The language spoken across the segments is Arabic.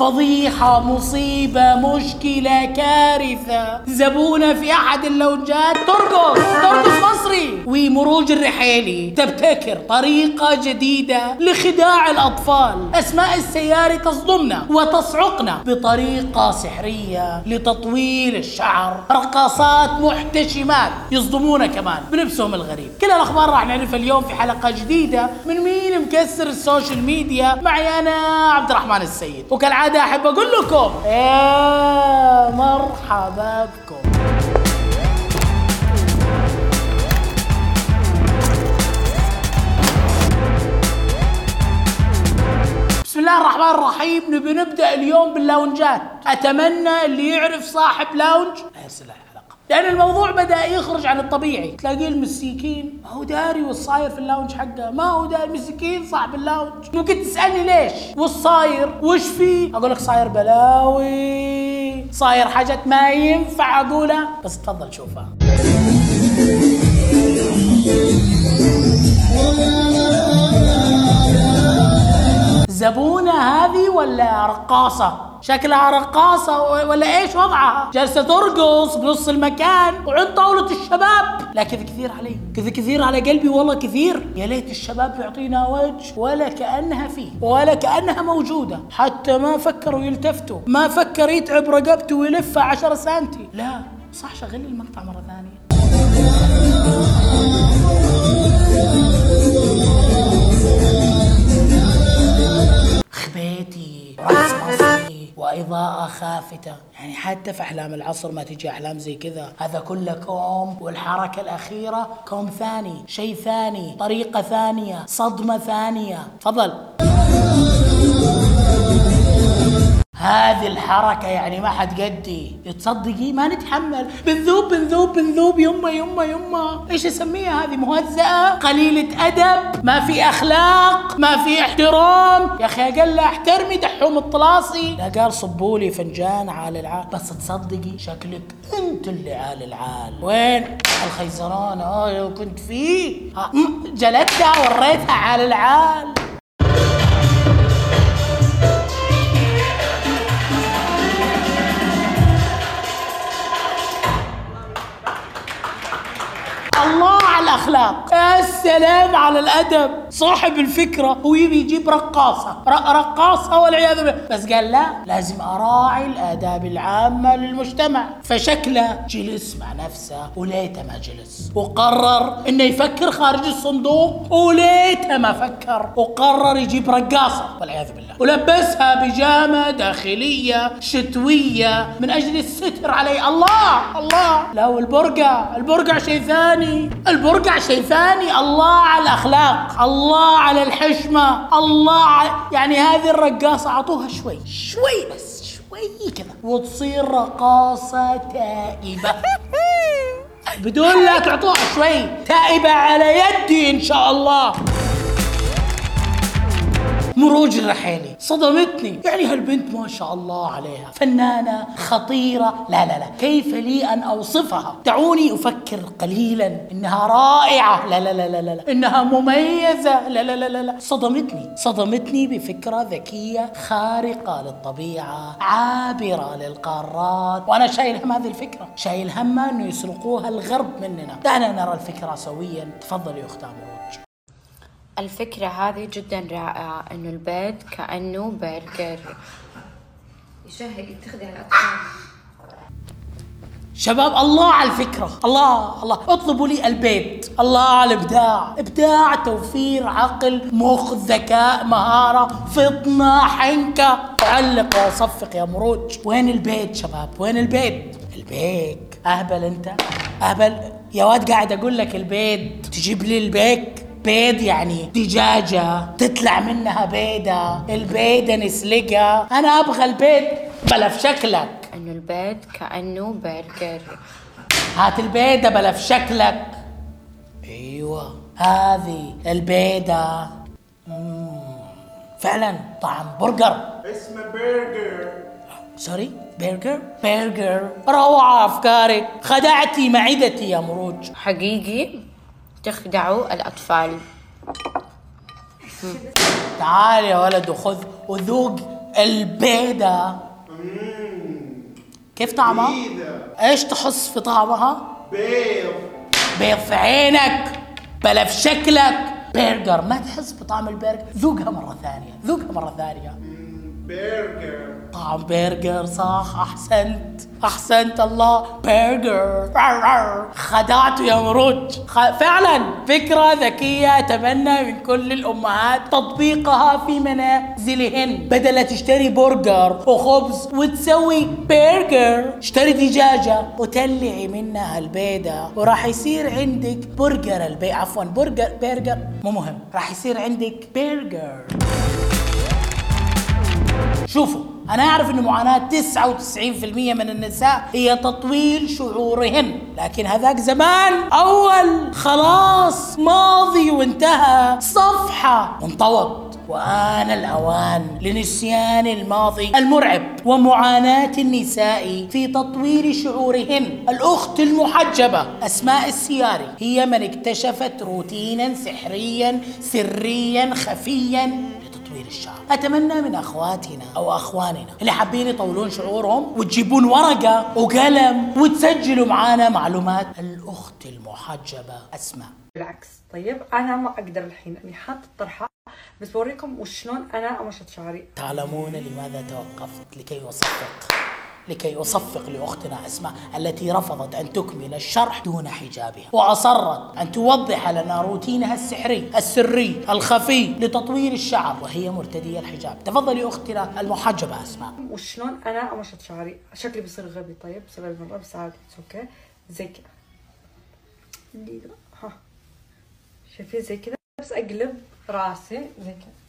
فضيحة مصيبة مشكلة كارثة. زبونة في أحد اللوجات ترقص ترقص مصري. ومروج الرحيلي. تبتكر طريقة جديدة لخداع الأطفال. أسماء السياري تصدمنا وتصعقنا بطريقة سحرية لتطويل الشعر. رقصات محتشمات يصدمونا كمان بلبسهم الغريب. كل الأخبار راح نعرفها اليوم في حلقة جديدة من مين مكسر ال social media. معي أنا عبد الرحمن السيد. وكالعادة أحب أقول لكم؟ يا مرحبا بكم بسم الله الرحمن الرحيم. نبي نبدأ اليوم بال lounge ات. أتمنى اللي يعرف صاحب lounge. الحلقة لأن الموضوع بدأ يخرج عن الطبيعي. تلاقيه المسيكين ما هو داري وش صاير في ال lounge حقه. ما هو داري مسكين صاحب ال lounge ممكن تسألني ليش؟ وش صاير وش فيه؟ أقول لك صاير بلاوي. صاير حاجات ما ينفع أقولها. بس تفضل شوفها. زبونة هذه ولا رقاصة؟ شكلها رقاصة ولا إيش وضعها؟ جالسة ترقص بنص المكان وعند طاولة الشباب، لا كذا كثير علي، كذا كثير على قلبي والله كثير، يا ليت الشباب يعطينا وجه ولا كأنها فيه، ولا كأنها موجودة، حتى ما فكروا يلتفتوا، ما فكر يتعب رقبته ويلفها 10 سنتي، لا صح شغل المقطع مرة ثانية. خافتة. يعني حتى في أحلام العصر ما تجي أحلام زي كذا. هذا كله كوم والحركة الأخيرة كوم ثاني. شيء ثاني طريقة ثانية صدمة ثانية. تفضل. هذه الحركة يعني ما حد قدي. تصدقي ما نتحمل. بنذوب بنذوب بنذوب. يمه يمه يمه إيش أسميها هذه؟ مهزأة؟ قليلة أدب؟ ما في أخلاق؟ ما في احترام؟ يا أخي أقل أحترمي دحوم الطلاسي. لا قال صبوا لي فنجان عال العال. بس تصدقي شكلك أنت اللي عال العال. وين؟ الخيزران. آه كنت فيه. آه، جلدتها وريتها عال العال. الله على الأخلاق. يا سلام على الأدب. صاحب الفكرة هو يبي يجيب رقاصة. رقاصة والعياذ بالله. بس قال لا لازم أراعي الآداب العامة للمجتمع. فشكله جلس مع نفسه وليته ما جلس. وقرر إنه يفكر خارج الصندوق وليته ما فكر. وقرر يجيب رقاصة. والعياذ بالله. ولبسها بيجامة داخلية شتوية من أجل الستر عليه الله! الله! لا والبرقع. البرقع شيء ثاني. البرقع شيء ثاني. الله على الأخلاق. الله على الحشمة. الله على يعني هذه الرقاصة أعطوها شوي. شوي بس شوي كذا. وتصير رقاصة تائبة. بدون لا تعطوها شوي. تائبة على يدي إن شاء الله. مروج الرحيلي. صدمتني. يعني هالبنت ما شاء الله عليها. فنانة خطيرة. لا لا لا. كيف لي أن أوصفها؟ دعوني أفكر قليلا. إنها رائعة. لا لا لا لا لا. إنها مميزة. لا لا لا لا. صدمتني. صدمتني بفكرة ذكية خارقة للطبيعة عابرة للقارات. وأنا شايل هم هذه الفكرة. شايل همها أنه يسرقوها الغرب مننا. دعنا نرى الفكرة سويا. تفضل يا مروج الفكرة هذه جدا رائعة إنه البيض كأنه برجر. يشهق يتخذ على الأطفال شباب الله على الفكرة. الله الله. اطلبوا لي البيت. الله على الإبداع. إبداع توفير عقل مخ ذكاء مهارة فطنة حنكة. علق وصفق يا مروج. وين البيت شباب؟ وين البيت؟ البيك. أهبل أنت. أهبل. يا واد قاعد أقول لك البيض تجيب لي البيك. بيض يعني دجاجة تطلع منها بيضة البيضة نسلقها. أنا أبغى البيض بلا في شكلك. انه البيض كأنه برجر. هات البيضة بلا في شكلك. أيوه هذه البيضة. فعلا طعم برجر. اسمه برجر. سوري برجر؟ برجر. روعة أفكارك. خدعتي معدتي يا مروج. حقيقي؟ تخدعوا الأطفال. تعال يا ولد وخذ وذوق البيضة. كيف طعمها؟ إيش تحس في طعمها؟ بيض. بيض في عينك بلا في شكلك. برجر ما تحس بطعم البرجر؟ ذوقها مرة ثانية ذوقها مرة ثانية. برجر. طعم برجر صح أحسنت. أحسنت الله. برجر خدعته يا مروج. خ... فعلا. فكرة ذكية. أتمنى من كل الأمهات تطبيقها في منازلهن. بدل تشتري برجر وخبز وتسوي برجر اشتري دجاجة وتطلعي منها البيضة. وراح يصير عندك برجر البي عفوا برجر برجر مو مهم. راح يصير عندك برجر شوفوا أنا أعرف أن معاناة 99% من النساء هي تطويل شعورهن لكن هذاك زمان أول خلاص ماضي وانتهى صفحة وانطوت وآن الأوان لنسيان الماضي المرعب ومعاناة النساء في تطوير شعورهن. الأخت المحجبة أسماء السياري هي من اكتشفت روتينا سحريا سريا خفيا لتطوير الشعر. أتمنى من أخواتنا أو أخواننا اللي حابين يطولون شعورهم وتجيبون ورقة وقلم وتسجلوا معانا معلومات. الأخت المحجبة أسماء. بالعكس. طيب أنا ما أقدر الحين أني حاطه الطرحة بس بوريكم وشلون أنا أمشط شعري. تعلمون لماذا توقفت لكي أصفق. لكي أصفق لأختنا أسماء التي رفضت أن تكمل الشرح دون حجابها وأصرت أن توضح لنا روتينها السحري السري الخفي لتطوير الشعر وهي مرتدية الحجاب. تفضلي أختنا المحجبة أسماء. وشلون أنا امشط شعري شكلي بيصير غبي؟ طيب بسبب بس عادي أوكي زي كذا. ها. شايفين زي كذا بس أقلب راسي. زي كذا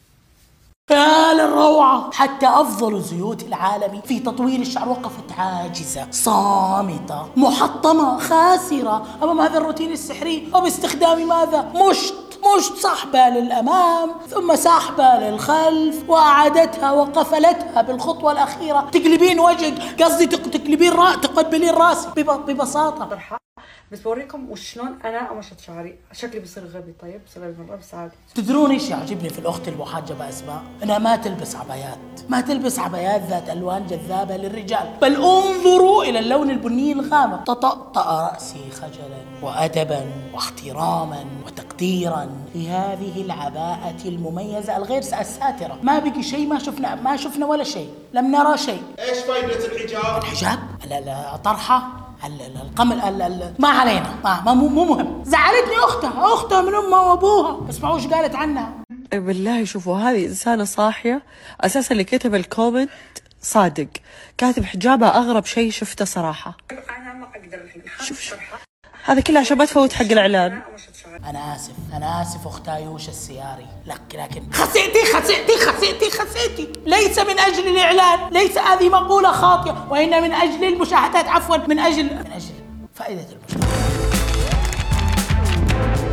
للروعة حتى أفضل زيوت العالم في تطوير الشعر وقفت عاجزة صامتة محطمة خاسرة. أمام هذا الروتين السحري وباستخدام ماذا؟ مشط مشط سحبة للأمام ثم سحبة للخلف وأعادتها وقفلتها بالخطوة الأخيرة. تقلبين وجهك قصدي تق- تقلبين رأ تقبلين راسك بب- ببساطة. بس بوريكم وشلون أنا أمشط شعري. شكلي بيصير غبي. طيب بسبب المره بس عادي تدرون إيش يعجبني في الأخت المحجبه أسماء؟ انها ما تلبس عبايات، ما تلبس عبايات ذات ألوان جذابة للرجال، بل انظروا إلى اللون البني الغامق، تطأطأ رأسي خجلا وادبا واحتراما وتقديرا في هذه العباءة المميزة الغير الساترة، ما بقي شيء ما شفنا ما شفنا ولا شيء، لم نرى شيء، إيش فائدة الحجاب؟ الحجاب؟ لا لا ال- القمل ال- ال- ما علينا. ما, ما مو مو مهم. زعلتني أختها. أختها من أمها وأبوها. اسمعوا إيش قالت عنها. بالله شوفوا هذه إنسانة صاحية. أساسا اللي كتب ال comment صادق. كاتب حجابها أغرب شيء شفته صراحة. أنا ما أقدر الحين. شوف شوف. هذا كله عشان ما تفوت حق شعري أنا آسف أنا آسف اخت ايوش السياري. لك لكن خسئتي خسئتي خسئتي خسئتي ليس من أجل الإعلان ليس هذه مقولة خاطئة وإنما من أجل المشاهدات عفوا من أجل من أجل فائدة المشاهدات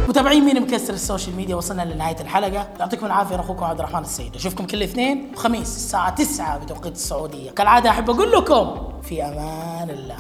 متابعين مين مكسر السوشيال ميديا؟ وصلنا لنهاية الحلقة. يعطيكم العافية أخوكم عبد الرحمن السيد. أشوفكم كل اثنين وخميس الساعة 9 بتوقيت السعودية. كالعادة أحب أقول لكم في أمان الله.